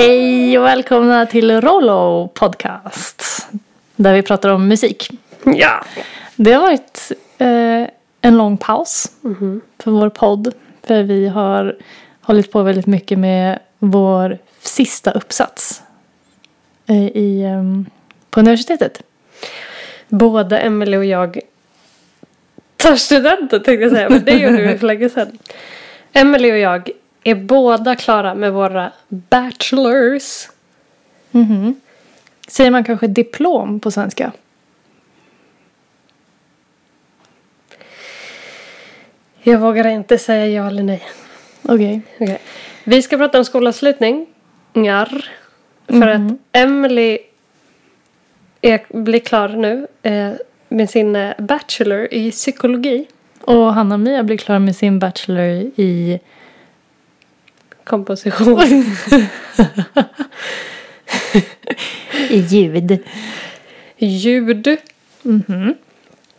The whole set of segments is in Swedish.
Hej och välkomna till Rollo Podcast. Där vi pratar om musik. Ja. Det har varit eh, en lång paus för vår podd. För vi har hållit på väldigt mycket med vår sista uppsats eh, i, ehm, på universitetet. Både Emelie och jag tar studenten tänkte jag säga. Men det gjorde vi för länge sedan. Emelie och jag är båda klara med våra bachelors. Mhm. Säger man kanske diplom på svenska? Jag vågar inte säga ja eller nej. Okej. Okej. Vi ska prata om skolavslutningar. För Mhm. att Emily är, blir klar nu eh, med sin eh, bachelor i psykologi. Och Hanna-Mia blir klar med sin bachelor i Komposition. I ljud. Ljud. Mhm.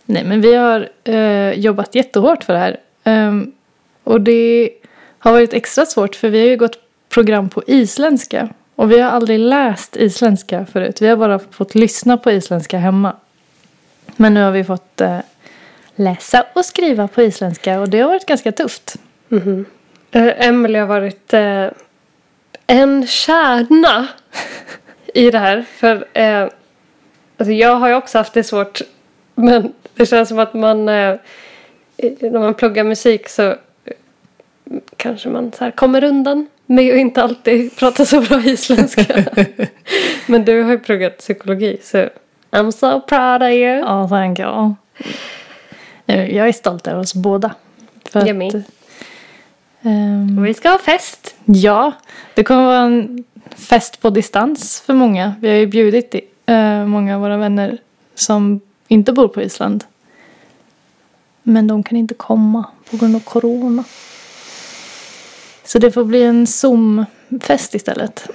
Nej, men vi har eh, jobbat jättehårt för det här. Ehm, och det har varit extra svårt för vi har ju gått program på isländska. Och vi har aldrig läst isländska förut. Vi har bara fått lyssna på isländska hemma. Men nu har vi fått eh, läsa och skriva på isländska och det har varit ganska tufft. Mhm. Eh, Emily har varit eh, en kärna i det här. För eh, alltså jag har ju också haft det svårt. Men det känns som att man eh, när man pluggar musik så eh, kanske man så kommer undan med att inte alltid prata så bra isländska. men du har ju pluggat psykologi så I'm so proud of you. Ja, thank you. Jag är stolt över oss båda. För Jag med. ehm, Vi ska ha fest. Ja, det kommer vara en fest på distans för många. Vi har ju bjudit eh, många av våra vänner som inte bor på Island. Men de kan inte komma på grund av corona. Så det får bli en Zoom-fest istället.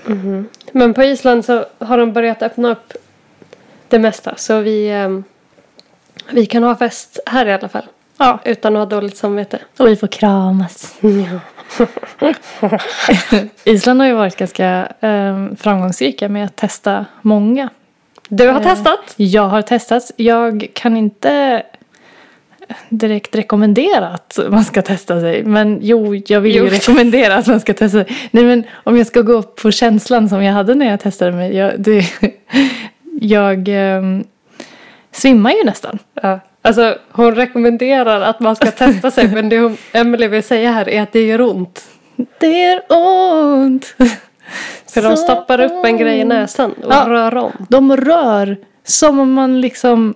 Men på Island så har de börjat öppna upp det mesta. Så vi, ehm, vi kan ha fest här i alla fall. Ja. Utan att ha dåligt samvete. Och vi får kramas. Island har ju varit ganska eh, framgångsrika med att testa många Du har Eh, testat? Jag har testat. Jag kan inte direkt rekommendera att man ska testa sig. Men jo, jag vill Jo. ju rekommendera att man ska testa sig. Nej, men om jag ska gå på känslan som jag hade när jag testade mig. Jag, det, jag ehm, svimmar ju nästan. Ja. Alltså hon rekommenderar att man ska testa sig. men det hon, Emily vill säga här är att det gör ont. Det är ont. För de stoppar upp en grej i näsan och Ja. rör om. De rör som om man liksom...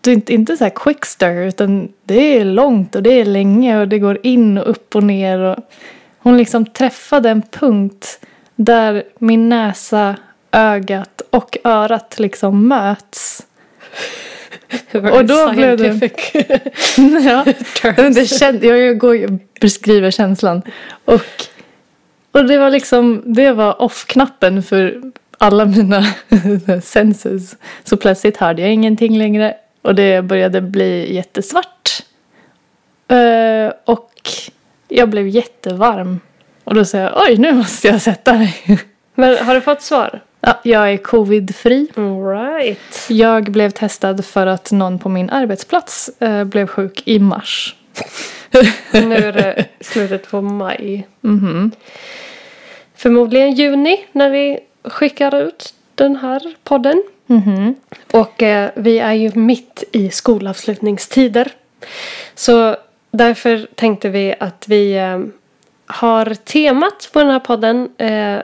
Det är inte, inte så här quickstir utan det är långt och det är länge och det går in och upp och ner. Och hon liksom träffade en punkt där min näsa, ögat och örat liksom möts. Och då blev det- ja, det känd, jag går beskriver känslan. Och, och det var liksom, det var off-knappen för alla mina senses. Så plötsligt hörde jag ingenting längre och det började bli jättesvart. Eh, och jag blev jättevarm. Och då sa jag, oj nu måste jag sätta mig. Men har du fått svar? Ja, jag är covidfri. Right. Jag blev testad för att någon på min arbetsplats eh, blev sjuk i mars. Nu är det slutet på maj. Mhm. Förmodligen juni när vi skickar ut den här podden. Mhm. Och eh, vi är ju mitt i skolavslutningstider. Så därför tänkte vi att vi eh, har temat på den här podden eh,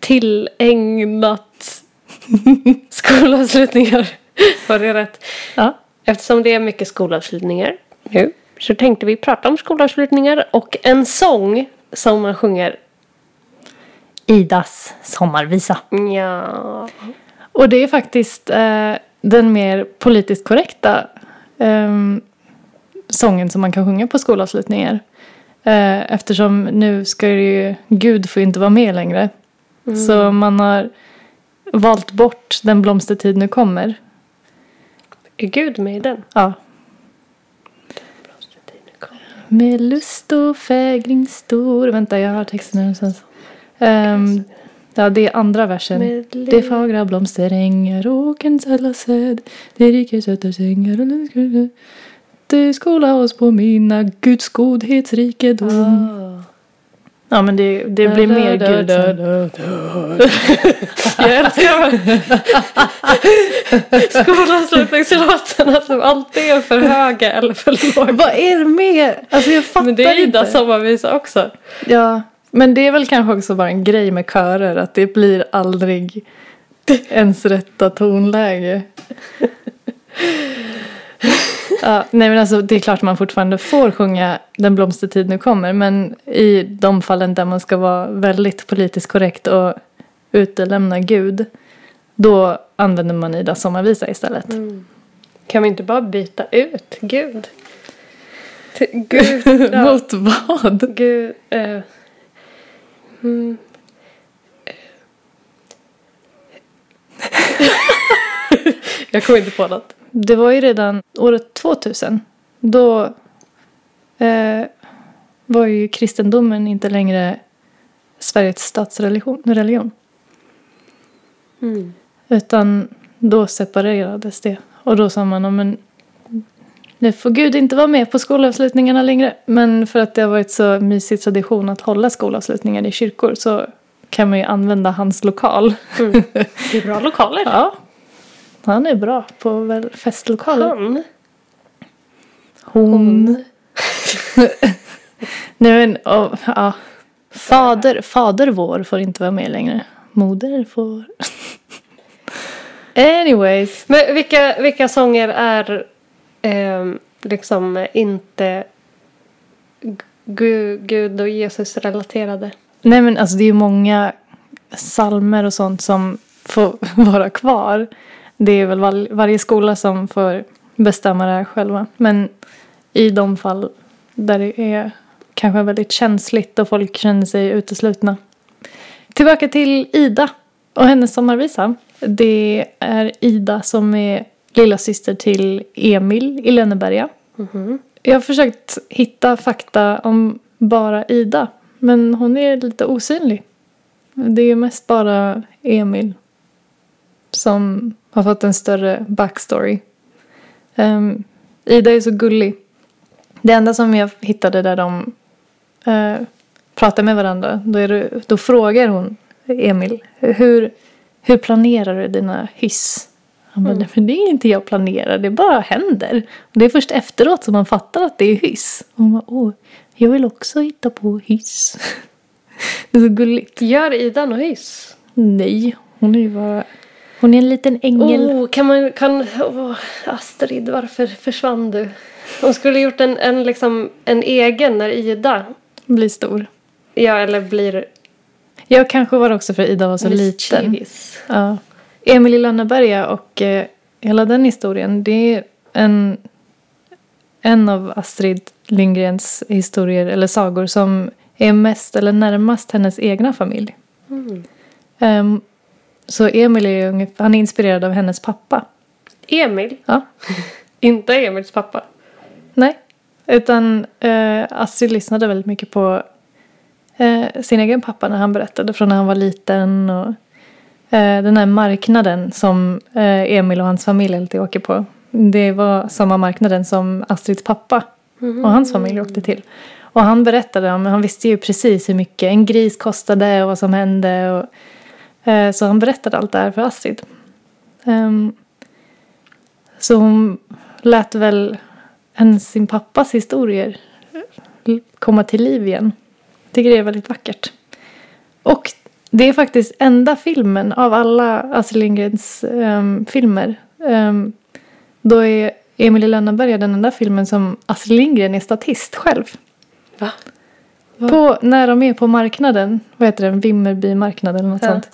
tillägnat skolavslutningar. Var det rätt? Ja. Eftersom det är mycket skolavslutningar nu så tänkte vi prata om skolavslutningar och en sång som man sjunger. Idas sommarvisa. Ja. Och det är faktiskt eh, den mer politiskt korrekta ehm, sången som man kan sjunga på skolavslutningar. Eh, eftersom nu ska det ju, Gud får ju inte vara med längre. Så man har valt bort Den blomstertid nu kommer. Är Gud med i den? Ja. Med lust och fägring stor. Vänta, jag har texten någonstans. Ehm, ja, det är andra versen. Med Det fagra blomsterängar, åkerns alla säd, det rika söta sängar och Du skola oss på mina Guds godhetsrikedom. Ah. Ja, men det, det blir mer Gud. Jag älskar skolavslutningslåtarna som alltid är för höga eller för låga. Vad är det med? Alltså jag fattar Men det är Ida inte. sommarvisa också. Ja, men det är väl kanske också bara en grej med körer att det blir aldrig ens rätta tonläge. Ja, nej men alltså det är klart man fortfarande får sjunga Den blomstertid nu kommer men i de fallen där man ska vara väldigt politiskt korrekt och utelämna Gud då använder man Ida sommarvisa istället. Kan vi inte bara byta ut Gud? Till Gud. ja. Mot vad? Gud. Eh. Mm. Jag kommer inte på något. Det var ju redan året 2000. Då eh, var ju kristendomen inte längre Sveriges statsreligion. Religion, Mm. utan då separerades det. Och då sa man, "Ja, men nu får Gud inte vara med på skolavslutningarna längre. Men för att det har varit så mysig tradition att hålla skolavslutningar i kyrkor så kan man ju använda hans lokal. Mm. Det är bra lokaler. Ja, han är bra på väl festlokaler. Han. Hon. Nej men, och, ja. Fader, fader vår får inte vara med längre. Moder får. Anyways. Men vilka, vilka sånger är ehm, liksom inte Gud, Gud och Jesus relaterade? Nej men alltså det är ju många salmer och sånt som får vara kvar. Det är väl var, varje skola som får bestämma det här själva. Men i de fall där det är kanske väldigt känsligt och folk känner sig uteslutna. Tillbaka till Ida och hennes sommarvisa. Det är Ida som är lilla syster till Emil i Lönneberga. Jag har försökt hitta fakta om bara Ida. Men hon är lite osynlig. Det är mest bara Emil som har fått en större backstory. Ehm, Ida är så gullig. Det enda som jag hittade där de uh, pratar med varandra, då, det, då frågar hon Emil, hur, hur planerar du dina hyss? Han bara, "Nej, men det är inte jag planerar, det bara händer. Och det är först efteråt som man fattar att det är hyss. Och hon bara, åh, jag vill också hitta på hyss. Det är så gulligt. Gör Ida något hyss? Nej, hon är ju bara... Hon är en liten ängel. Oh, kan man, kan, åh, Astrid, varför försvann du? Hon skulle gjort en, en, liksom, en egen när Ida, Blir stor. ja eller blir Jag kanske var också för Ida var så liten. Ja. Emil i Lönneberga och eh, hela den historien. Det är en, en av Astrid Lindgrens historier eller sagor som är mest eller närmast hennes egna familj. Mm. Ehm, så Emil är, ungefär, han är inspirerad av hennes pappa. Emil, Ja. inte Emils pappa. Nej, utan eh, Astrid lyssnade väldigt mycket på eh, sin egen pappa när han berättade från när han var liten. Och, eh, den här marknaden som eh, Emil och hans familj alltid åker på. Det var samma marknaden som Astrids pappa och hans familj åkte till. Och han berättade om, han visste ju precis hur mycket en gris kostade och vad som hände. Och, så han berättade allt det här för Astrid. Ehm, så hon lät väl en, sin pappas historier komma till liv igen. Tycker det är väldigt vackert. Och det är faktiskt enda filmen av alla Astrid Lindgrens ehm, filmer. Um, då är Emil i Lönneberga den enda filmen som Astrid Lindgren är statist själv. Va? På, när de är på marknaden, vad heter den, Vimmerbymarknaden eller något Ja. sånt.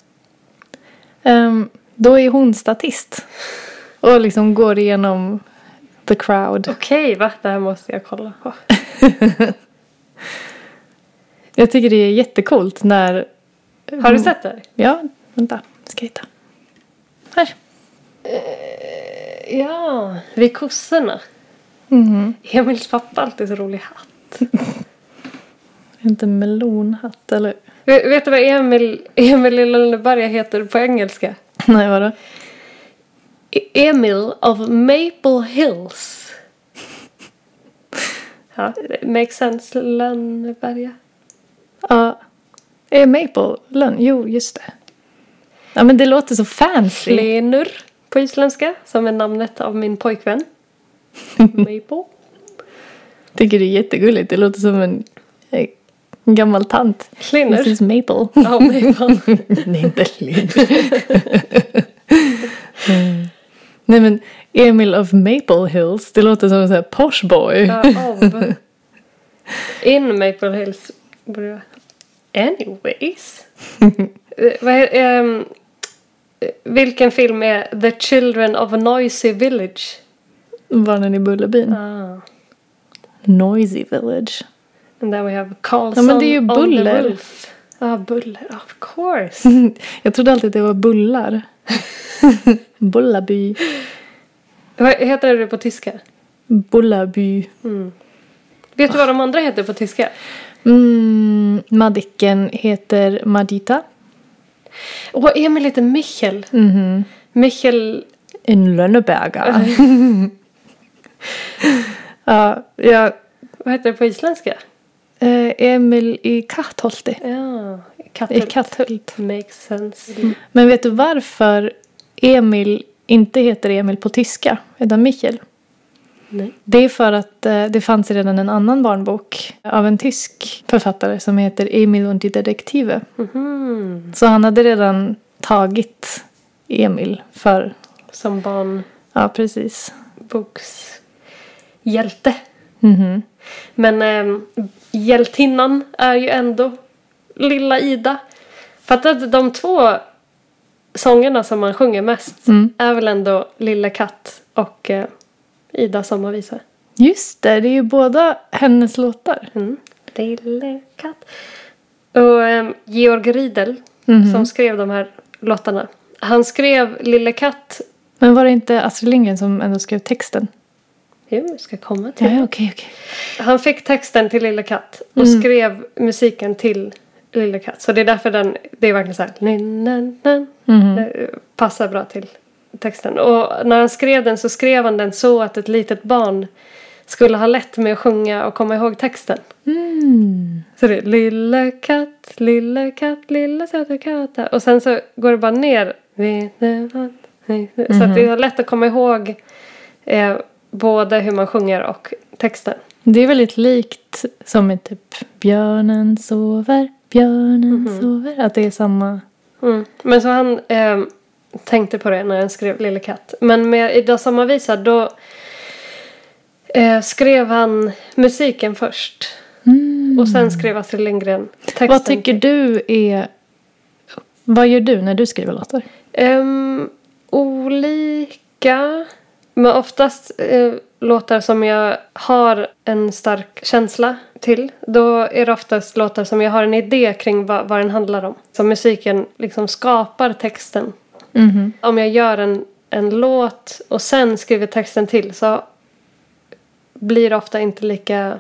Ehm, då är hon statist. Och liksom går igenom the crowd. Okej, va? Det här måste jag kolla på. Jag tycker det är jättekult när... Har du sett det? Ja, vänta. Ska jag hitta. Här. Ja, vid kossorna. Mhm. Emils pappa har alltid så rolig hatt. Inte melonhatt eller? Vet, du vad Emil, Emil i Lönneberga heter på engelska? Nej, vadå? E- Emil of Maple Hills. Ja, makes sense. Lönneberga. Ja. Är Maple lön? Jo, just det. Ja, men det låter så fancy. Flenur på isländska, som är namnet av min pojkvän. Maple. Tycker det är jättegulligt. Det låter som en, eh, en gammal tant. Flenur. Mrs Maple. Ja, Maple. Nej, inte Linn. Mm. Nej, men Emil of Maple Hills. Det låter som en sån här posh boy. Ja, av. In Maple Hills. Anyways. Eh, vilken film är The Children of a Noisy Village? Barnen i Bullerbyn. Ah. Noisy Village. And then we have Carlson Ja, men det är ju Buller. Ja, Buller. Of course. Jag trodde alltid att det var bullar. Bullaby. Vad heter det på tyska? Bullaby. Vet du vad de andra heter på tyska? Mm, Madicken heter Madita. Åh, Emil heter Michel. Mhm. Michel... En Lönneberga. ja, jag, Vad heter det på isländska? Eh, Emil i Kattholti. Ja, I Katthult. Katthult. Makes sense. Men vet du varför Emil inte heter Emil på tyska utan Michel? Nej. Det är för att eh, det fanns redan en annan barnbok av en tysk författare som heter Emil und die Detektive. Mhm. Så han hade redan tagit Emil för, Som ja precis. barnbokshjälte. Mhm. Men ähm, hjältinnan är ju ändå lilla Ida. För att de två sångerna som man sjunger mest Mm. är väl ändå Lille katt och eh, Ida sommarvisa. Just det, det är ju båda hennes låtar. Mm. Lille katt. Och ehm, Georg Riedel Mhm. som skrev de här låtarna. Han skrev Lille katt. Men var det inte Astrid Lindgren som ändå skrev texten? Jo, jag ska komma till. Ja, okej, okej. Han fick texten till Lille katt och Mm. skrev musiken till Lille katt. Så det är därför den, det är verkligen så här. Mhm. det passar bra till texten. Och när han skrev den så skrev han den så att ett litet barn skulle ha lätt med att sjunga och komma ihåg texten. Mm. Så det är lille katt, lille katt, lille söta katta. Och sen så går det bara ner. Vet du vad? Så att det är lätt att komma ihåg eh, både hur man sjunger och texten. Det är väldigt likt som i typ Björnen sover, björnen sover. Att det är samma. Mm. Men så han eh, tänkte på det när han skrev Lille katt. Men med Ida sommarvisa då eh, skrev han musiken först. Och sen skrev Astrid Lindgren texten. Vad tycker du är... Vad gör du när du skriver låtar? Ehm, olika. Men oftast eh, låtar som jag har en stark känsla till. Då är det oftast låtar som jag har en idé kring vad, vad den handlar om. Så musiken liksom skapar texten. Mhm. Om jag gör en, en låt och sen skriver texten till så blir det ofta inte lika...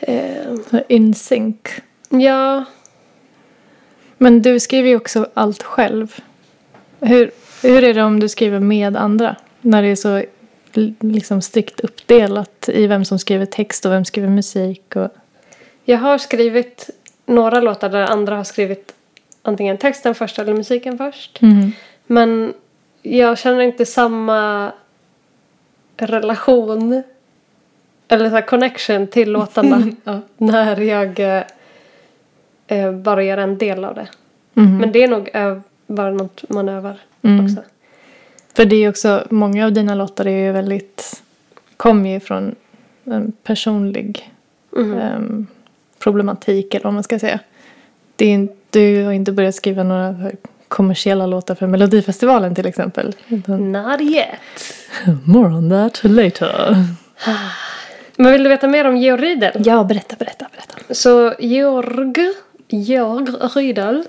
Eh, In sync. ja, Men du skriver ju också allt själv. Hur, hur är det om du skriver med andra? När det är så liksom strikt uppdelat i vem som skriver text och vem skriver musik. Och... Jag har skrivit några låtar där andra har skrivit antingen texten först eller musiken först. Mhm. Men jag känner inte samma relation eller så connection till låtarna Ja. när jag eh, bara gör en del av det. Mhm. Men det är nog bara något man övar Mm. också. För det är också, många av dina låtar är ju väldigt, kommer ju från en personlig Mhm. em, problematik eller vad man ska säga. Det är, du har inte börjat skriva några kommersiella låtar för Melodifestivalen till exempel. Not yet. more on that later. Men vill du veta mer om Georg Riedel? Ja, berätta, berätta, berätta. Så Georg, Georg Riedel,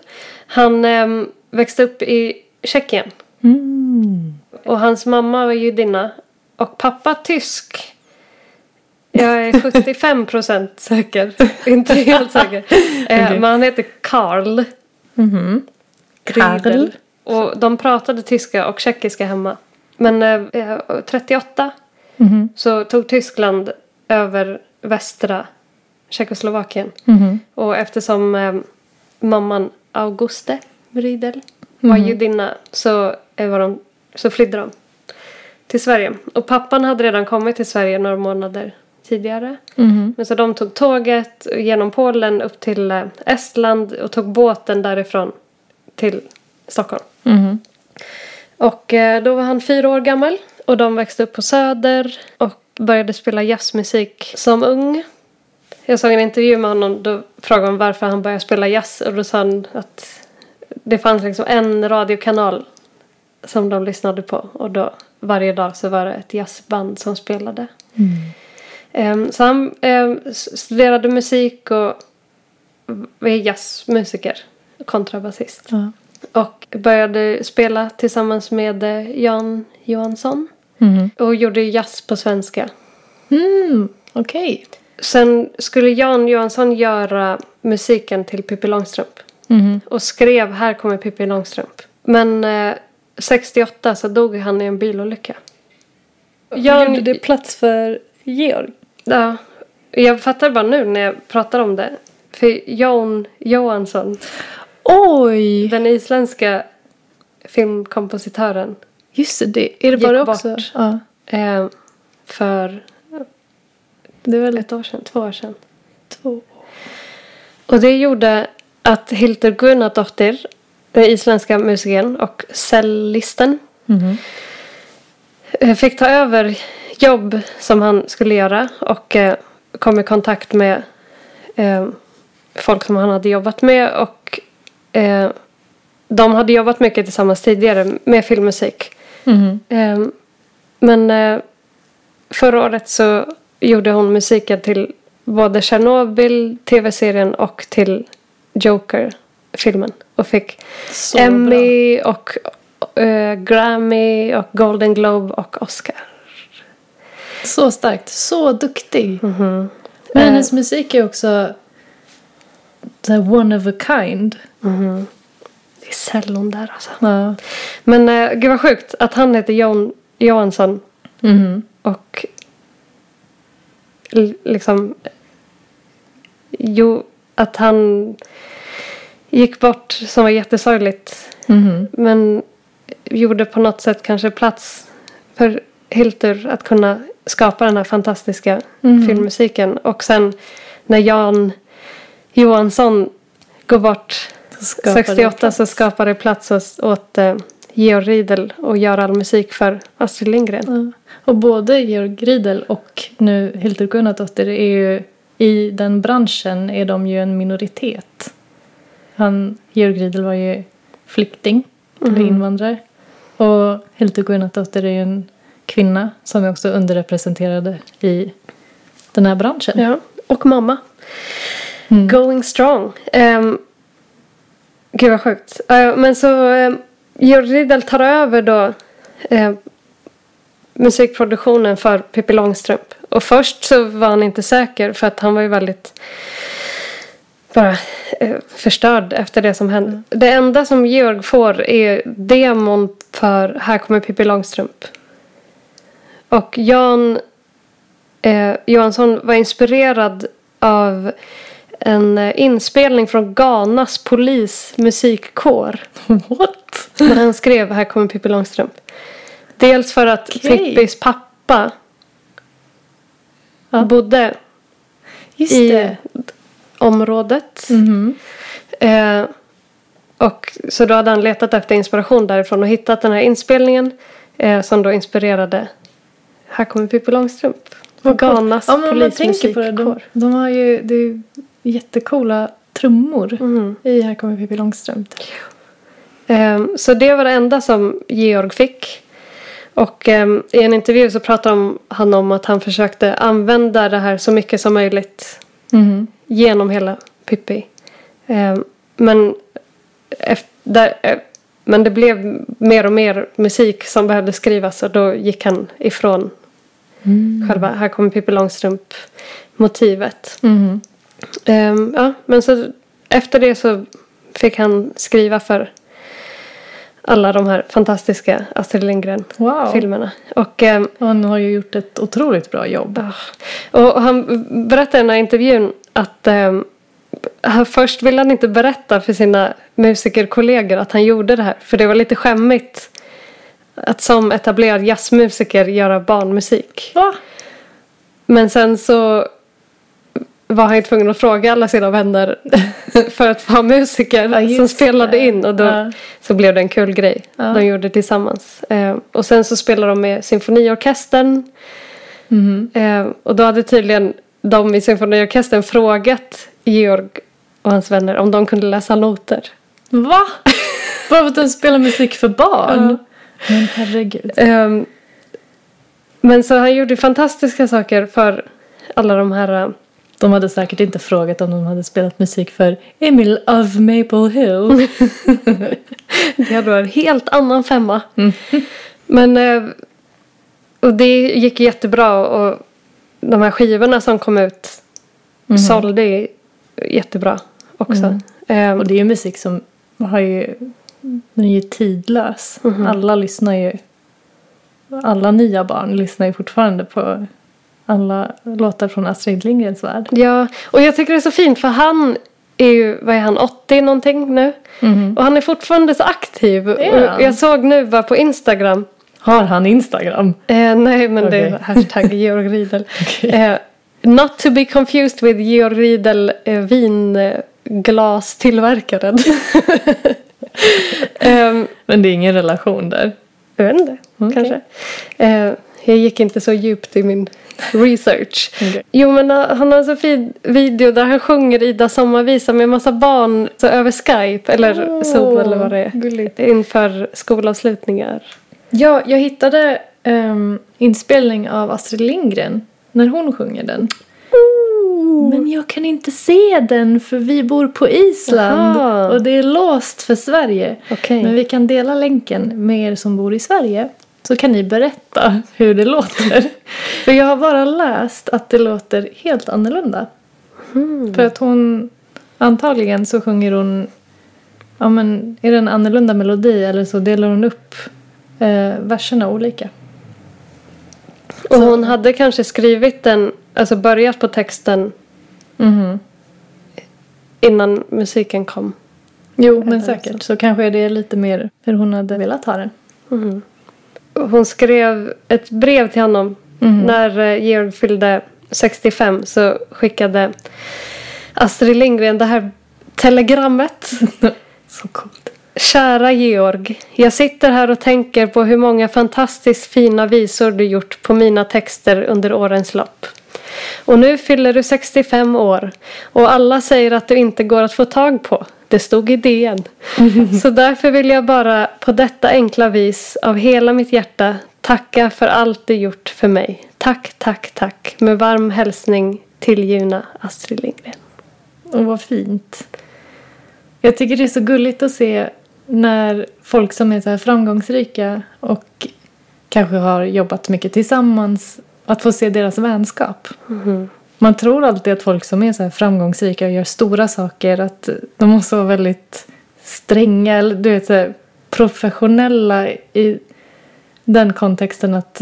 han ehm, växte upp i Tjeckien. Mm. Och hans mamma var judinna och pappa tysk. Jag är 75 procent säker. Inte helt säker. Eh, Okej. Men han heter Karl. Mhm. Karl. Riedel. Och de pratade tyska och tjeckiska hemma. Men eh, 38 Mhm. så tog Tyskland över västra Tjeckoslovakien. Mhm. Och eftersom eh, mamman Auguste Riedel var Mhm. judinna så, var de, så flydde de till Sverige. Och pappan hade redan kommit till Sverige några månader tidigare. Mhm. Men så de tog tåget genom Polen upp till eh, Estland och tog båten därifrån till Stockholm. Mhm. Och eh, då var han fyra år gammal och de växte upp på Söder och började spela jazzmusik som ung. Jag såg en intervju med honom då frågade han varför han började spela jazz och då sa han att det fanns liksom en radiokanal som de lyssnade på och då varje dag så var det ett jazzband som spelade. Ehm, så han ehm, studerade musik och är jazzmusiker, kontrabasist. Ja. Och började spela tillsammans med eh, Jan Johansson. Mhm. Och gjorde jazz på svenska. Mm. Okej. Sen skulle Jan Johansson göra musiken till Pippi Långstrump. Mhm. Och skrev Här kommer Pippi Långstrump. Men eh, 68 så dog han i en bilolycka. Jan... Gjorde det plats för Georg? Ja, jag fattar bara nu när jag pratar om det. För Jan Johansson, Oj! den isländska filmkompositören. Just det, är det bara bort. också? Ja. Eh, för Det är väl ett år sedan, två år sedan. två. Och det gjorde att Hildur Gunnardóttir, den isländska musikern och cellisten, eh, fick ta över jobb som han skulle göra och eh, kom i kontakt med eh, folk som han hade jobbat med och eh, de hade jobbat mycket tillsammans tidigare med filmmusik. Eh, men förra året så gjorde hon musiken till både Chernobyl, tv-serien och till Joker-filmen. Och fick Så bra. Emmy och eh, Grammy och Golden Globe och Oscar. Så starkt. Så duktig. Mhm. Men Eh, hennes musik är också så här one of a kind. mhm. Det är cellon där alltså. Ja. Men eh, gud vad sjukt att han heter Jon Johansson Mhm. och l- liksom jo, att han gick bort som var jättesorgligt. Mhm. Men gjorde på något sätt kanske plats för Hildur att kunna skapa den här fantastiska Mhm. filmmusiken. Och sen när Jan Johansson går bort det 68 plats. så skapar det plats åt, åt eh, Georg Riedel och gör all musik för Astrid Lindgren. Ja. Och både Georg Riedel och nu Hildur Gunnardóttir är ju i den branschen är de ju en minoritet. Han, Georg Riedel var ju flykting eller Mhm. invandrare. Och Hildur Gunnardóttir är ju en kvinna som är också underrepresenterade i den här branschen. Ja, och mamma. Mm. Going strong. Um, gud vad sjukt. Eh, men så um, Georg Riedel tar över då eh, musikproduktionen för Pippi Långstrump. Och först så var han inte säker för att han var ju väldigt bara eh, förstörd efter det som hände. Det enda som Georg får är demon för Här kommer Pippi Långstrump. Och Jan eh, Johansson var inspirerad av en eh, inspelning från Ghanas polismusikkår. What? När han skrev Här kommer Pippi Långstrump. Dels för att Okej. Pippis pappa Ja. bodde Just i det. området. Mhm. Eh, och så då hade han letat efter inspiration därifrån och hittat den här inspelningen. Eh, som då inspirerade Här kommer Pippi Långstrump. Coolt. Ghanas Ja, det. De, polismusikkår. de har ju det är ju jättecoola trummor Mhm. i Här kommer Pippi Långstrump. Ehm, Så det var det enda som Georg fick. Och ehm, i en intervju så pratade han om att han försökte använda det här så mycket som möjligt Mhm. genom hela Pippi. Ehm, men, efter, där, eh, men det blev mer och mer musik som behövde skrivas och då gick han ifrån Själva Här kommer Pippi Långstrump-motivet. Mhm. Ehm, ja, men så efter det så fick han skriva för alla de här fantastiska Astrid Lindgren-filmerna. Wow. Och, ehm, Han har ju gjort ett otroligt bra jobb. ah, och han berättade i den här intervjun att han, först ville han inte berätta för sina musikerkollegor att han gjorde det här. För det var lite skämmigt att som etablerad jazzmusiker göra barnmusik. Va? Men sen så var han ju tvungen att fråga alla sina vänner för att få ha musiker Ja, som spelade det. in. Och då Ja. så blev det en kul grej. Ja. De gjorde tillsammans. Eh, och sen så spelade de med symfoniorkestern. Mhm. Eh, och då hade tydligen de i symfoniorkestern frågat Georg och hans vänner om de kunde läsa noter. Va? Bara för att de spelar musik för barn? Men herregud. Ehm, men så han gjorde fantastiska saker för alla de här... De hade säkert inte frågat om de hade spelat musik för Emil of Maple Hill. Det hade varit en helt annan femma. Mm. Men... eh, Och det gick jättebra och de här skivorna som kom ut Mhm. sålde jättebra också. Mm. Ehm, Och det är ju musik som har ju, den är ju tidlös. Mhm. Alla lyssnar ju, alla nya barn lyssnar ju fortfarande på alla låtar från Astrid Lindgrens värld. Ja, och jag tycker det är så fint för han är ju, vad är han, 80 någonting nu? Och han är fortfarande så aktiv. Han? Och jag såg nu bara på Instagram. Har han Instagram? Eh, nej, men det Okej. är hashtag Georg Riedel. Okej. Eh, not to be confused with Georg Riedel eh, vinglastillverkaren. um, Men det är ingen relation där. jag vet inte, Okej. kanske. Jag gick inte så djupt i min research. Okej. Jo men eh, han har en så fin video där han sjunger Ida sommarvisa med en massa barn så över Skype eller Åh, Zoom eller vad det är. gulligt. Inför skolavslutningar. Ja, jag hittade um, inspelning av Astrid Lindgren när hon sjunger den. Men jag kan inte se den för vi bor på Island Jaha. och det är låst för Sverige. Okej. Men vi kan dela länken med er som bor i Sverige. Så kan ni berätta hur det låter. för jag har bara läst att det låter helt annorlunda. För att hon, antagligen så sjunger hon, ja men är det en annorlunda melodi eller så delar hon upp eh, verserna olika. Och hon hade kanske skrivit den, alltså börjat på texten Mhm. innan musiken kom. Jo, men säkert. Så kanske är det lite mer hur hon hade velat ha den. Mhm. Hon skrev ett brev till honom Mhm. när eh, Georg fyllde 65 så skickade Astrid Lindgren det här telegrammet. Så coolt. Kära Georg, jag sitter här och tänker på hur många fantastiskt fina visor du gjort på mina texter under årens lopp. Och nu fyller du 65 år och alla säger att du inte går att få tag på. Det stod i DN. Så därför vill jag bara på detta enkla vis av hela mitt hjärta tacka för allt du gjort för mig. Tack, tack, tack. Med varm hälsning tillgivna Astrid Lindgren. Och vad fint. Jag tycker det är så gulligt att se när folk som är så här framgångsrika och kanske har jobbat mycket tillsammans, att få se deras vänskap. Man tror alltid att folk som är så framgångsrika och gör stora saker, att de måste vara väldigt stränga, eller du vet så här, professionella i den kontexten att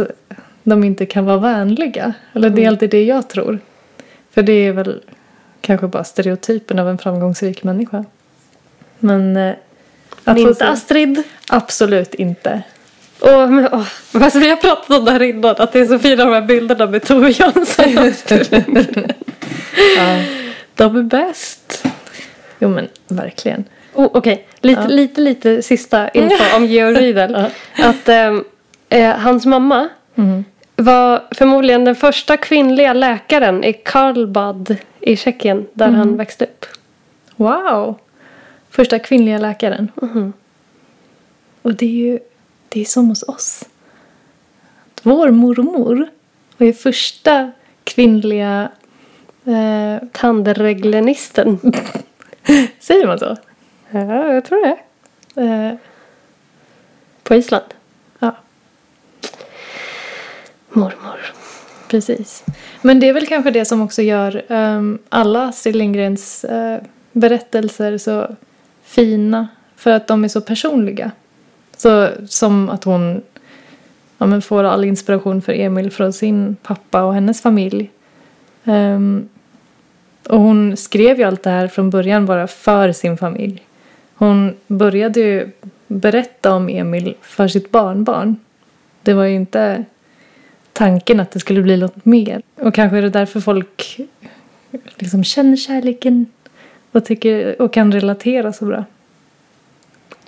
de inte kan vara vänliga. Eller det är alltid det jag tror. För det är väl kanske bara stereotypen av en framgångsrik människa. Men... eh, Men inte Astrid. Absolut inte. Åh, men, åh. Fast vi har pratat om det här innan, att det är så fina de här bilderna med Tove Jansson och. Ja. De är bäst. Jo men verkligen. Oh, Okej, lite, Ja. lite, lite sista info om Georg Riedel. Att ehm, eh, hans mamma Mm. var förmodligen den första kvinnliga läkaren i Karlbad i Tjeckien där han växte upp. Wow! Första kvinnliga läkaren. Mhm. Och det är ju det är som hos oss. Vår mormor var ju första kvinnliga... Eh, Tandreglenisten. säger man så? ja, jag tror det. Eh, På Island. ja. Mormor. Precis. Men det är väl kanske det som också gör ehm, alla Astrid Lindgrens eh, berättelser så fina. För att de är så personliga. Så som att hon ja, men får all inspiration för Emil från sin pappa och hennes familj. Um, och hon skrev ju allt det här från början bara för sin familj. Hon började ju berätta om Emil för sitt barnbarn. Det var ju inte tanken att det skulle bli något mer. Och kanske är det därför folk liksom känner kärleken och, tycker, och kan relatera så bra.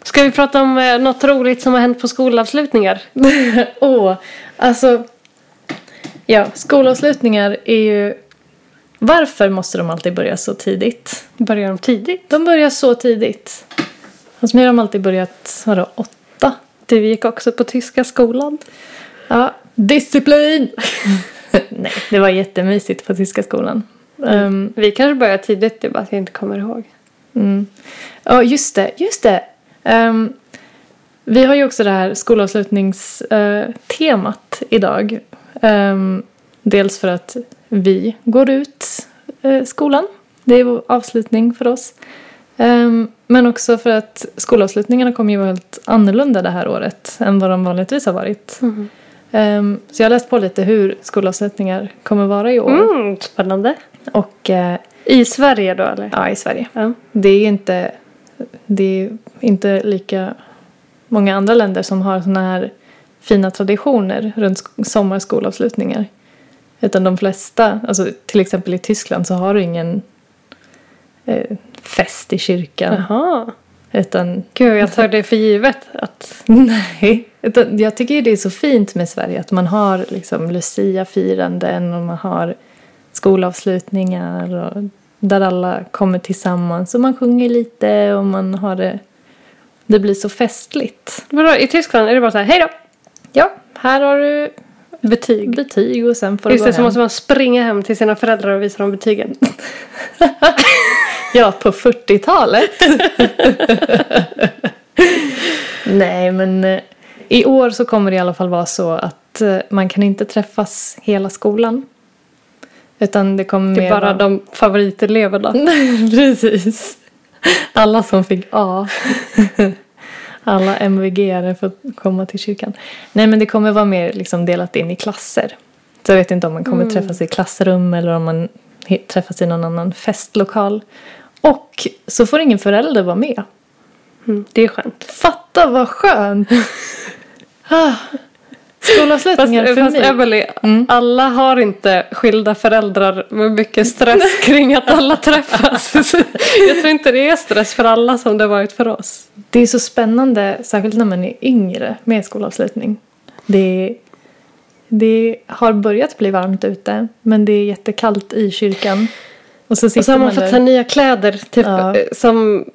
Ska vi prata om eh, något roligt som har hänt på skolavslutningar? Åh, alltså. Ja, skolavslutningar är ju... Varför måste de alltid börja så tidigt? Börjar de tidigt? De börjar så tidigt. Hos mig har de alltid börjat, vadå, åtta? Du gick också på tyska skolan. Ja, disciplin! Nej, det var jättemysigt på tyska skolan. Um, Vi kanske börjar tidigt, det är bara att jag inte kommer ihåg. Mm. Ja, just det. Just det. Ehm, vi har ju också det här skolavslutningstemat idag. Ehm, dels för att vi går ut eh, skolan. Det är vår avslutning för oss. Ehm, men också för att skolavslutningarna kommer ju vara helt annorlunda det här året än vad de vanligtvis har varit. Ehm, så jag har läst på lite hur skolavslutningar kommer vara i år. Mm, spännande. Och eh, I Sverige då eller? ja, i Sverige. Ja. Det är inte, det är inte lika många andra länder som har såna här fina traditioner runt sk- sommarskolavslutningar. Utan de flesta, alltså till exempel i Tyskland så har du ingen eh, fest i kyrkan. Jaha. Utan, Gud, jag tar det för givet att... nej. Utan jag tycker det är så fint med Sverige att man har liksom Lucia-firanden och man har skolavslutningar och där alla kommer tillsammans och man sjunger lite och man har det det blir så festligt. Vadå, i Tyskland är det bara så här, hej då! Ja, här har du Betyg. betyg och sen får du Just gå det, så hem. måste man springa hem till sina föräldrar och visa dem betygen. Ja, på 40-talet. Nej, men eh, i år så kommer det i alla fall vara så att eh, man kan inte träffas hela skolan. Utan det kommer Det är bara de favoriteleverna. Precis. Alla som fick A. Alla MVG-are får komma till kyrkan. Nej, men det kommer vara mer liksom delat in i klasser. Så jag vet inte om man kommer träffas i klassrum eller om man träffas i någon annan festlokal. Och så får ingen förälder vara med. Mm, det är skönt. Fatta vad skönt! Fast, Skolavslutningar för fast mig. Emily, Mm. alla har inte skilda föräldrar med mycket stress kring att alla träffas. Jag tror inte det är stress för alla som det har varit för oss. Det är så spännande, särskilt när man är yngre med skolavslutning. Det, det har börjat bli varmt ute, men det är jättekallt i kyrkan. Och så Och så har man man fått ta nya kläder, typ Ja. eh, som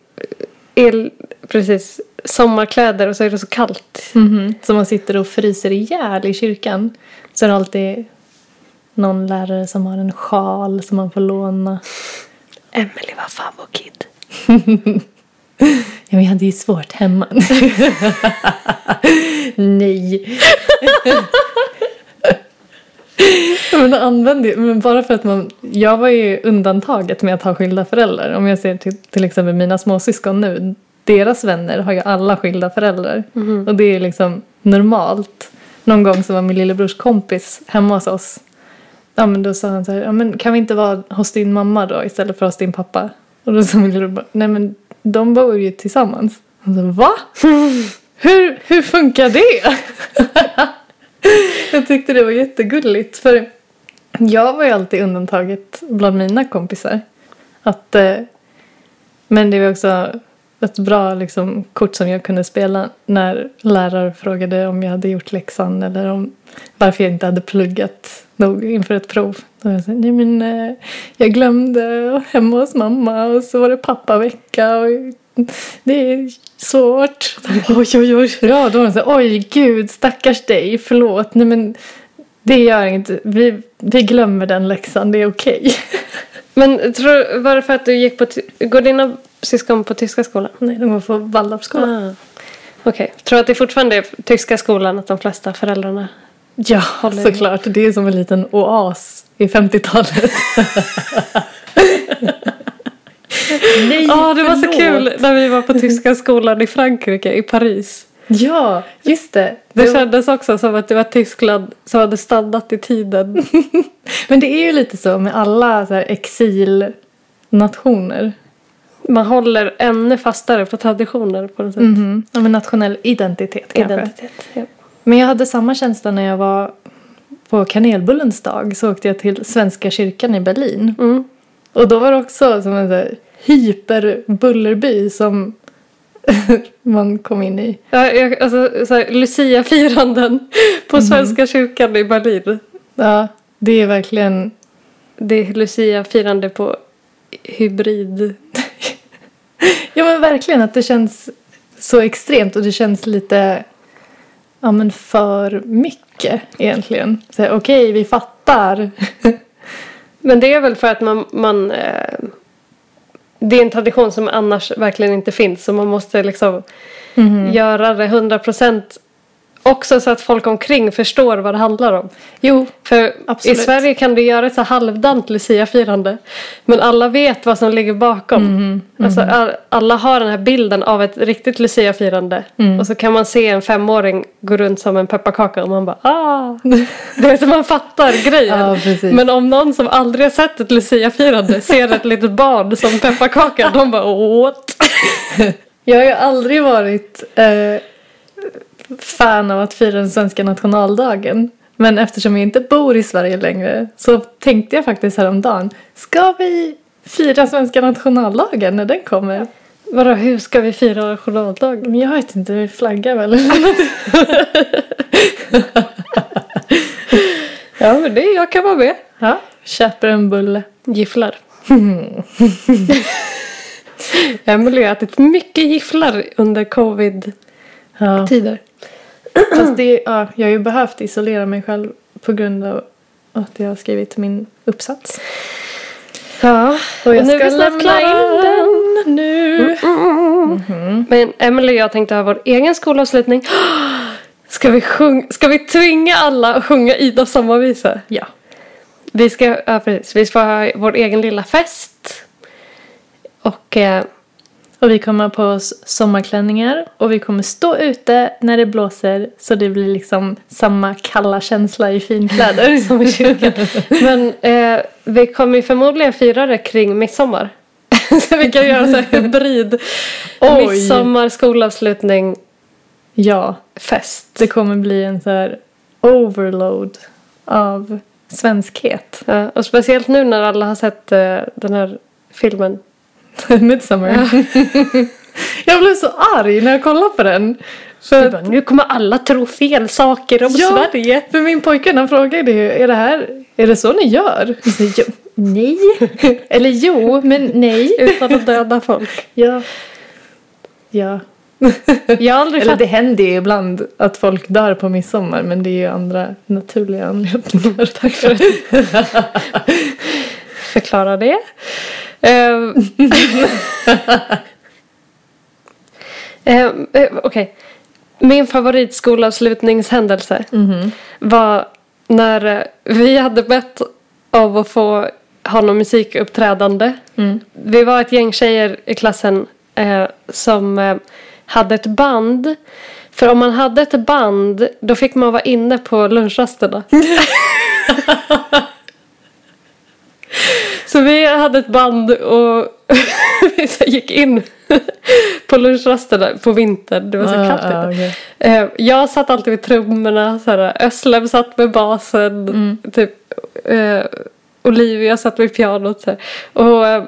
el, precis, sommarkläder och så är det så kallt. Mhm. Så man sitter och fryser ihjäl i kyrkan. Så är det alltid någon lärare som har en sjal som man får låna. Emily var favokid. Ja, men jag hade ju svårt hemma. Nej. Men, använder, men bara för att man... Jag var ju undantaget med att ha skilda föräldrar. Om jag ser till, till exempel mina småsyskon nu. Deras vänner har ju alla skilda föräldrar. Och det är liksom normalt. Någon gång så var min lillebrors kompis hemma hos oss. Ja men då sa han så här, ja men kan vi inte vara hos din mamma då istället för hos din pappa? Och då sa min lillebror, nej men de bor ju tillsammans. Han sa, va? Hur, hur funkar det? jag tyckte det var jättegulligt för jag var ju alltid undantaget bland mina kompisar. Att, eh, men det var också ett bra liksom, kort som jag kunde spela när lärare frågade om jag hade gjort läxan eller om varför jag inte hade pluggat nog inför ett prov. Då jag här, nej men eh, jag glömde hemma hos mamma och så var det pappavecka och det är svårt. Oj, oj, oj. Ja, då var de så oj gud, stackars dig, förlåt. Nej men det gör inte, vi, vi glömmer den läxan, det är okej. Men tror, var det för att du gick på... Går dina syskon på tyska skolan? Nej, de går på Waldorfskolan. Ah. Okej. Tror att det fortfarande är tyska skolan att de flesta föräldrarna Ja, Håller såklart. Det är som en liten oas i 50-talet. Nej, Ja, det var så kul när vi var på tyska skolan i Frankrike, i Paris. Ja, just det. Det det kändes också som att det var Tyskland som hade stannat i tiden. men det är ju lite så med alla så exilnationer. Man håller ännu fastare på traditioner på något sätt. Mhm. Ja, men nationell identitet kanske. Identitet. Ja. Men jag hade samma känsla när jag var på kanelbullens dag. Så åkte jag till Svenska kyrkan i Berlin. Mm. Och då var det också som en så här hyperbullerby som man kom in i. Ja, jag, alltså, så här, Lucia-firanden på Svenska kyrkan i Berlin. Ja, det är verkligen... Det är Lucia-firande på hybrid. Ja men verkligen att det känns så extremt och det känns lite ja men för mycket egentligen. Okej, vi fattar. Men det är väl för att man, man eh, det är en tradition som annars verkligen inte finns. Så man måste liksom göra det 100% också så att folk omkring förstår vad det handlar om. Jo, För Absolut. i Sverige kan du göra ett så halvdant Lucia-firande. Men alla vet vad som ligger bakom. Alltså, all, alla har den här bilden av ett riktigt Lucia-firande. Och så kan man se en femåring gå runt som en pepparkaka och man bara ah. Det är som man fattar grejen. Ja. Men om någon som aldrig har sett ett Lucia-firande ser ett litet barn som pepparkaka. de bara what? jag har ju aldrig varit eh, fan av att fira den svenska nationaldagen. Men eftersom jag inte bor i Sverige längre så tänkte jag faktiskt häromdagen. Ska vi fira svenska nationaldagen när den kommer? Vadå hur ska vi fira nationaldagen? Men jag vet inte, vi flaggar väl? Ja men det jag kan vara med. ja, köper en bulle. Gifflar. Emelie har ätit mycket gifflar under covid-tider. Ja. Fast det, ja, jag har ju behövt isolera mig själv på grund av att jag har skrivit min uppsats. Ja, Och jag nu är ska lämna in den nu. Men Emelie och jag tänkte ha vår egen skolavslutning. Ska vi, sjung- ska vi tvinga alla att sjunga Ida sommarvisa? Ja. Vi ska, ja, precis. Vi ska ha vår egen lilla fest. Och eh, Och vi kommer ha på oss sommarklänningar och vi kommer stå ute när det blåser så det blir liksom samma kalla känsla i finkläder. som i kyrkan. Men eh, vi kommer ju förmodligen fira det kring midsommar. så vi kan göra så här hybrid. Oj. Midsommar, skolavslutning, ja, fest. det kommer bli en så här overload av svenskhet. Ja, och speciellt nu när alla har sett eh, den här filmen. Midsommar. jag blev så arg när jag kollade på den. För Du att bara, nu kommer alla tro fel saker om Ja. Sverige. För min pojke han frågade ju, är det här, är det så ni gör? Nej. Eller jo, men nej. Utan att döda folk. Ja. Ja. Jag har aldrig Eller det händer ju ibland att folk dör på midsommar men det är ju andra naturliga anledningar. Tack för det. Förklara det. Ehm. Ehm, eh, Okej. Min favoritskolavslutningshändelse var när eh, vi hade bett om att få ha någon musikuppträdande. Vi var ett gäng tjejer i klassen eh, som eh, hade ett band. För om man hade ett band då fick man vara inne på lunchrasterna. Så vi hade ett band och vi gick in på lunchrasterna på vintern. Det var så kallt ute. Ja, okej. Eh, Jag satt alltid vid trummorna. så här, Özlem satt med basen. Typ, eh, Olivia satt vid pianot. Så här. Och, eh,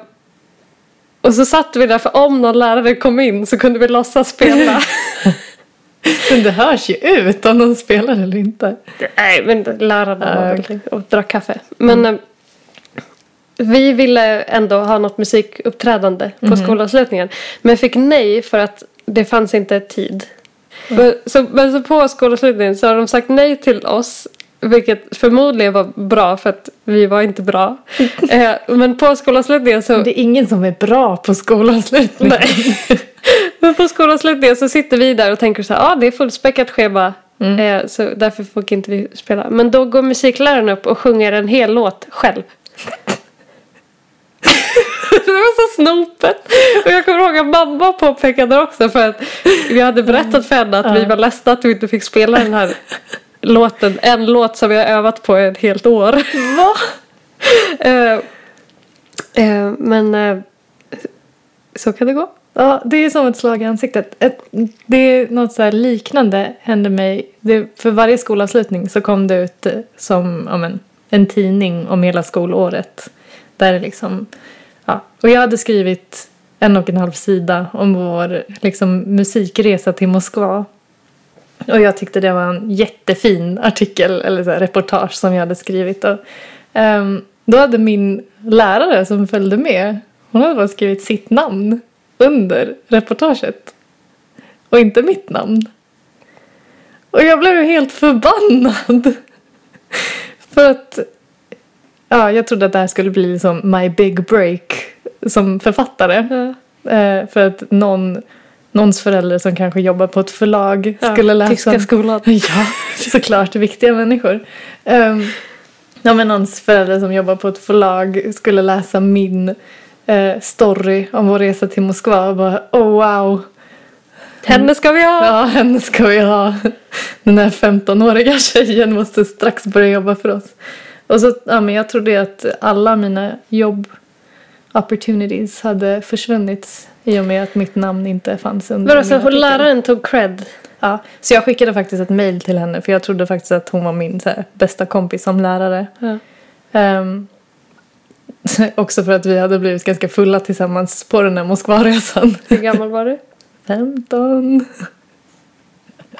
och så satt vi där för om någon lärare kom in så kunde vi låtsas spela. Men det hörs ju ut om någon spelar eller inte. Nej men lärarna Ja, var väl och drack kaffe. Men eh, vi ville ändå ha något musikuppträdande på skolavslutningen. Men fick nej för att det fanns inte tid. Men, så, men så på skolavslutningen så har de sagt nej till oss. Vilket förmodligen var bra för att vi var inte bra. eh, men på skolavslutningen så... Det är ingen som är bra på skolavslutning. Nej. Men på skolavslutningen så sitter vi där och tänker så här, ja ah, det är fullspäckat schema. Mm. Eh, så därför får inte vi spela. Men då går musikläraren upp och sjunger en hel låt själv. det var så snopet. Och jag kommer ihåg att mamma påpekade också för att vi hade berättat för henne att vi var ledsna att vi inte fick spela den här låten. En låt som vi har övat på ett helt år. Va? Eh, eh, men eh, så kan det gå. Ja, det är som ett slag i ansiktet. Ett, det är något så här liknande hände mig. Det, för varje skolavslutning så kom det ut som men, en tidning om hela skolåret. Där det liksom, ja. Och jag hade skrivit en och en halv sida om vår liksom, musikresa till Moskva. Och jag tyckte det var en jättefin artikel, eller så här, reportage som jag hade skrivit. Och, um, då hade min lärare som följde med, hon hade bara skrivit sitt namn under reportaget. Och inte mitt namn. Och jag blev helt förbannad. För att ja, jag trodde att det här skulle bli liksom my big break som författare. Eh, för att någon, någons förälder som kanske jobbar på ett förlag Ja, skulle läsa Tyska skolan. Ja, såklart. Viktiga människor. Um, ja, men någons förälder som jobbar på ett förlag skulle läsa min eh, story om vår resa till Moskva och bara oh wow. Henne ska vi ha! Ja, henne ska vi ha. Den här 15-åriga tjejen måste strax börja jobba för oss. Och så, ja, men jag trodde att alla mina jobb opportunities hade försvunnit i och med att mitt namn inte fanns under Men alltså, min artikel. läraren tog cred. Ja, så jag skickade faktiskt ett mail till henne för jag trodde faktiskt att hon var min så här, bästa kompis som lärare. Ja. Ehm, också för att vi hade blivit ganska fulla tillsammans på den här Moskvaresan. Hur gammal var du? 15.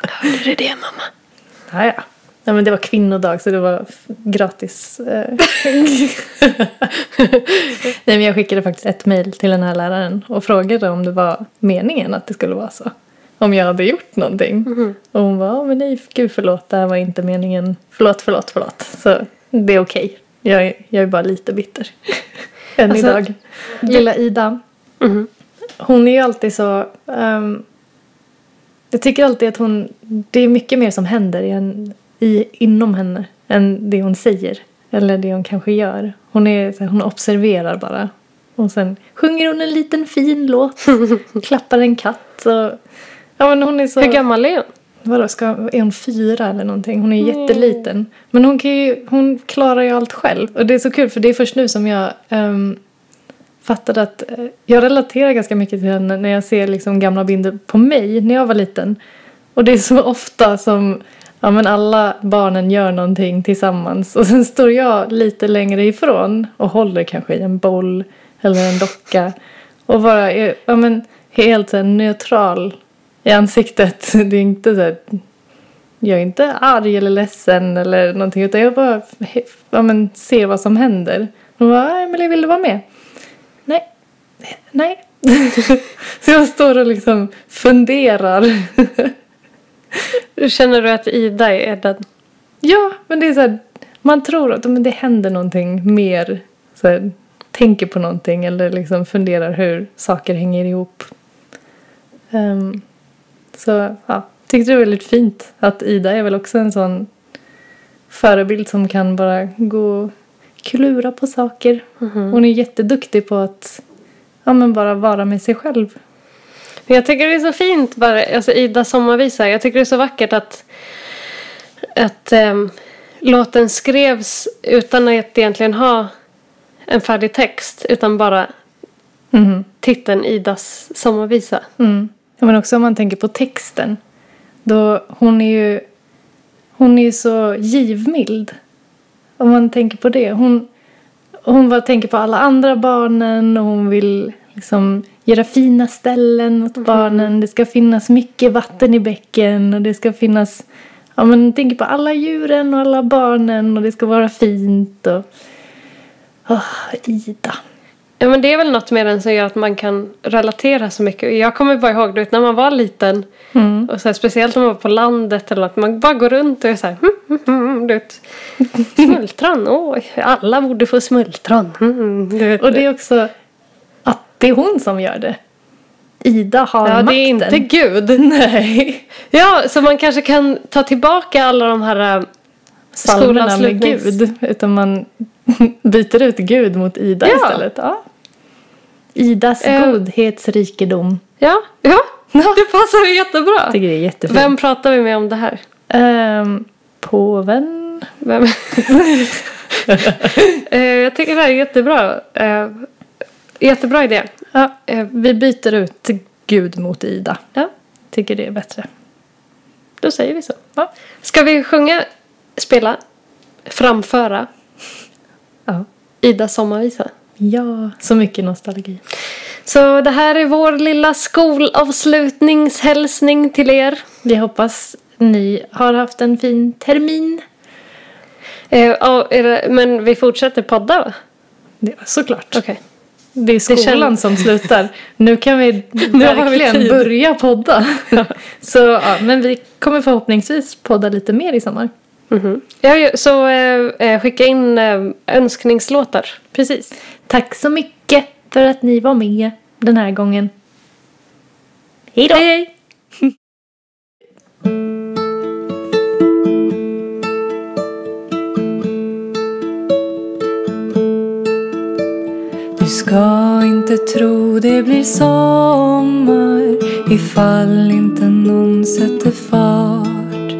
Hörde du det mamma? Ja, ja. Nej, men det var kvinnodag så det var gratis. eh. Nej, men jag skickade faktiskt ett mejl till den här läraren och frågade om det var meningen att det skulle vara så. Om jag hade gjort någonting. Och hon var, "Ja, men nej, gud förlåt, det här var inte meningen. Förlåt, förlåt, förlåt. Så det är okej. Jag, är- jag är bara lite bitter. Än Alltså, idag. Lilla Ida. Mhm. Hon är ju alltid så... ehm, jag tycker alltid att hon... Det är mycket mer som händer i en, i, inom henne än det hon säger. Eller det hon kanske gör. Hon, är, hon observerar bara. Och sen sjunger hon en liten fin låt. klappar en katt. Och, ja, men hon är så... Hur gammal är hon? Vadå, ska, är hon fyra eller någonting? Hon är jätteliten. Men hon, kan ju, hon klarar ju allt själv. Och det är så kul för det är först nu som jag um, fattade att eh, jag relaterar ganska mycket till henne när jag ser liksom gamla bilder på mig när jag var liten. Och det är så ofta som ja, men alla barnen gör någonting tillsammans. Och sen står jag lite längre ifrån och håller kanske i en boll eller en docka. Och bara är ja, men, helt så neutral i ansiktet. Det är inte så här, jag är inte arg eller ledsen eller någonting utan jag bara ja, men, ser vad som händer. Hon bara, Emelie vill du vara med? Nej. Nej. så jag står och liksom funderar. Känner du att Ida är den? ja, men det är så här, man tror att men det händer någonting mer. Så här, tänker på någonting eller liksom funderar hur saker hänger ihop. Ehm, så ja, tyckte det var väldigt fint att Ida är väl också en sån förebild som kan bara gå och klura på saker. Hon är jätteduktig på att ja, men bara vara med sig själv. Jag tycker det är så fint bara, alltså Ida sommarvisa. Jag tycker det är så vackert att, att ehm, låten skrevs utan att egentligen ha en färdig text. Utan bara Mhm. titeln Idas sommarvisa. Mm. Men också om man tänker på texten. Då hon är ju hon är ju så givmild. Om man tänker på det. Hon, hon bara tänker på alla andra barnen och hon vill liksom göra fina ställen åt barnen. Det ska finnas mycket vatten i bäcken och det ska finnas Ja men tänker på alla djuren och alla barnen och det ska vara fint och Åh, Ida. Ja men det är väl något med den som gör att man kan relatera så mycket. Jag kommer bara ihåg du vet, när man var liten. Mm. Och så här, speciellt om man var på landet eller att man bara går runt och är så här. Mm, mm, mm, du vet, smultron, oj, alla borde få smultron. Mm, du vet. Och det är också det är hon som gör det. Ida har Ja, makten. det är inte Gud. Nej. Ja, så man kanske kan ta tillbaka alla de här... äh, Psalmerna med Gud. Utan man byter ut Gud mot Ida Ja. istället. Ja. Idas Eh. godhetsrikedom. Ja, ja. Det passar ju jättebra. Jag tycker det är jättefint. Vem pratar vi med om det här? Ehm, påven. Vem? Eh, jag tycker det här är jättebra. Eh, jättebra idé. Ja, Eh, vi byter ut Gud mot Ida. ja. Tycker det är bättre. Då säger vi så. Ja. Ska vi sjunga, spela, framföra Ja. Idas sommarvisa? ja, så mycket nostalgi. Så det här är vår lilla skolavslutningshälsning till er. Vi hoppas ni har haft en fin termin. Eh, ja, det, men vi fortsätter podda va? Ja, såklart. Okej. Det är skolan känns- som slutar. Nu kan vi vi verkligen tid. börja podda. Så, ja, men vi kommer förhoppningsvis podda lite mer i sommar. Mhm. Ja, ja, så eh, eh, skicka in eh, önskningslåtar. Precis. Tack så mycket för att ni var med den här gången. Hej då! hej! Du ska inte tro det blir sommar ifall inte någon sätter fart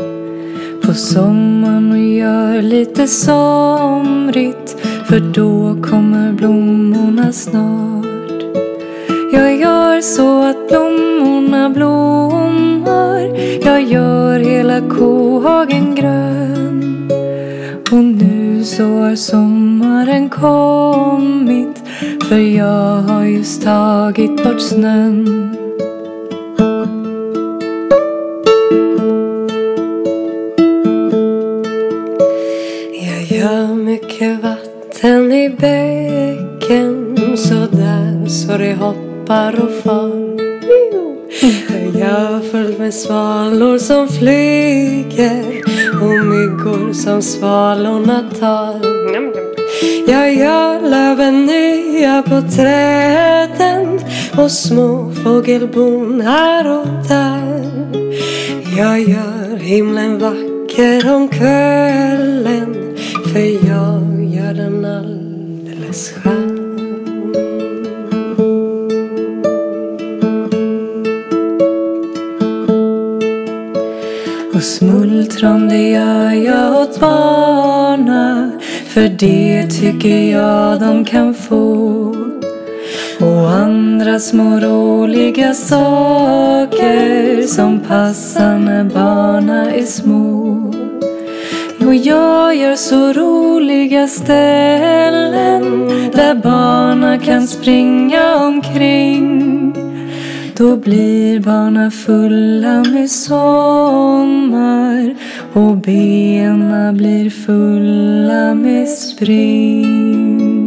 på sommaren och gör lite somrigt för då kommer blommorna snart. Jag gör så att blommorna blommar Jag gör hela kohagen grön och nu så har sommaren kommit för jag har just tagit bort snön Jag gör mycket vatten i bäcken sådär så det hoppar och far. Jag gör fullt med svalor som flyger och myggor som svalorna tar. Jag gör löven nya på träden och små fågelbon här och där. Jag gör himlen vacker om kvällen för jag gör den alldeles skön. Och smultron det gör jag åt barnen för det tycker jag de kan få. Och andra små roliga saker Som passar när barna är små. Jo, jag gör så roliga ställen Där barna kan springa omkring då blir barna fulla med sommar och bena blir fulla med spring.